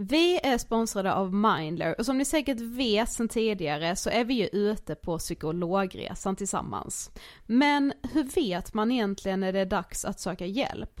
Vi är sponsrade av Mindler och som ni säkert vet sedan tidigare så är vi ju ute på psykologresan tillsammans. Men hur vet man egentligen när det är dags att söka hjälp?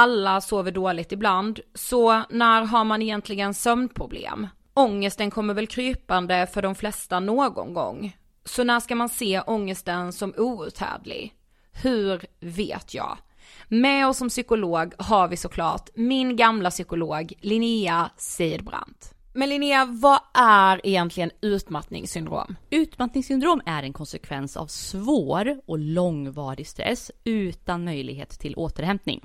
Alla sover dåligt ibland, så när har man egentligen sömnproblem? Ångesten kommer väl krypande för de flesta någon gång. Så när ska man se ångesten som outhärdlig? Hur vet jag? Med oss som psykolog har vi såklart min gamla psykolog Linnea Seidbrant. Men Linnea, vad är egentligen utmattningssyndrom? Utmattningssyndrom är en konsekvens av svår och långvarig stress utan möjlighet till återhämtning.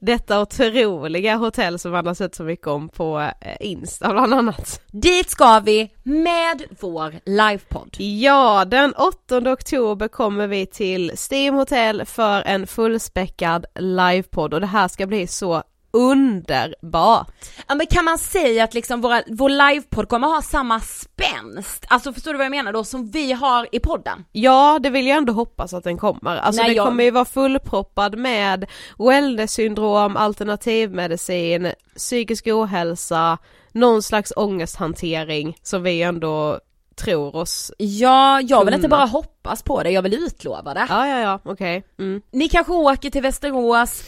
Detta otroliga hotell som man har sett så mycket om på eh, Insta bland annat. Dit ska vi med vår livepodd. Ja, den 8 oktober kommer vi till Steam Hotel för en fullspäckad livepodd och det här ska bli så underbart. Ja men kan man säga att liksom våra, vår livepodd kommer ha samma spänst? Alltså förstår du vad jag menar då, som vi har i podden? Ja, det vill jag ändå hoppas att den kommer. Alltså Nej, det jag- kommer ju vara fullproppad med wellness-syndrom, alternativmedicin, psykisk ohälsa, någon slags ångesthantering som vi ändå tror oss. Ja, jag vill inte Kunna. bara hoppas på det, jag vill utlova det. Ja, ja, ja, okej. Mm. Ni kanske åker till Västerås,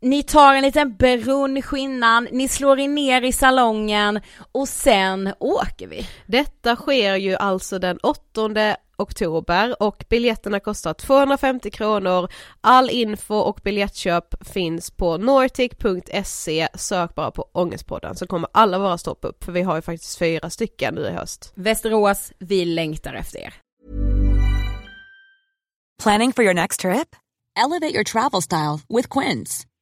ni tar en liten brunch innan, ni slår er ner i salongen och sen åker vi. Detta sker ju alltså den 8 oktober och biljetterna kostar 250 kronor. All info och biljettköp finns på nortic.se. Sök bara på Ångestpodden så kommer alla våra stopp upp för vi har ju faktiskt fyra stycken nu i höst. Västerås, vi längtar efter er. Planning for your next trip? Elevate your travel style with Quince.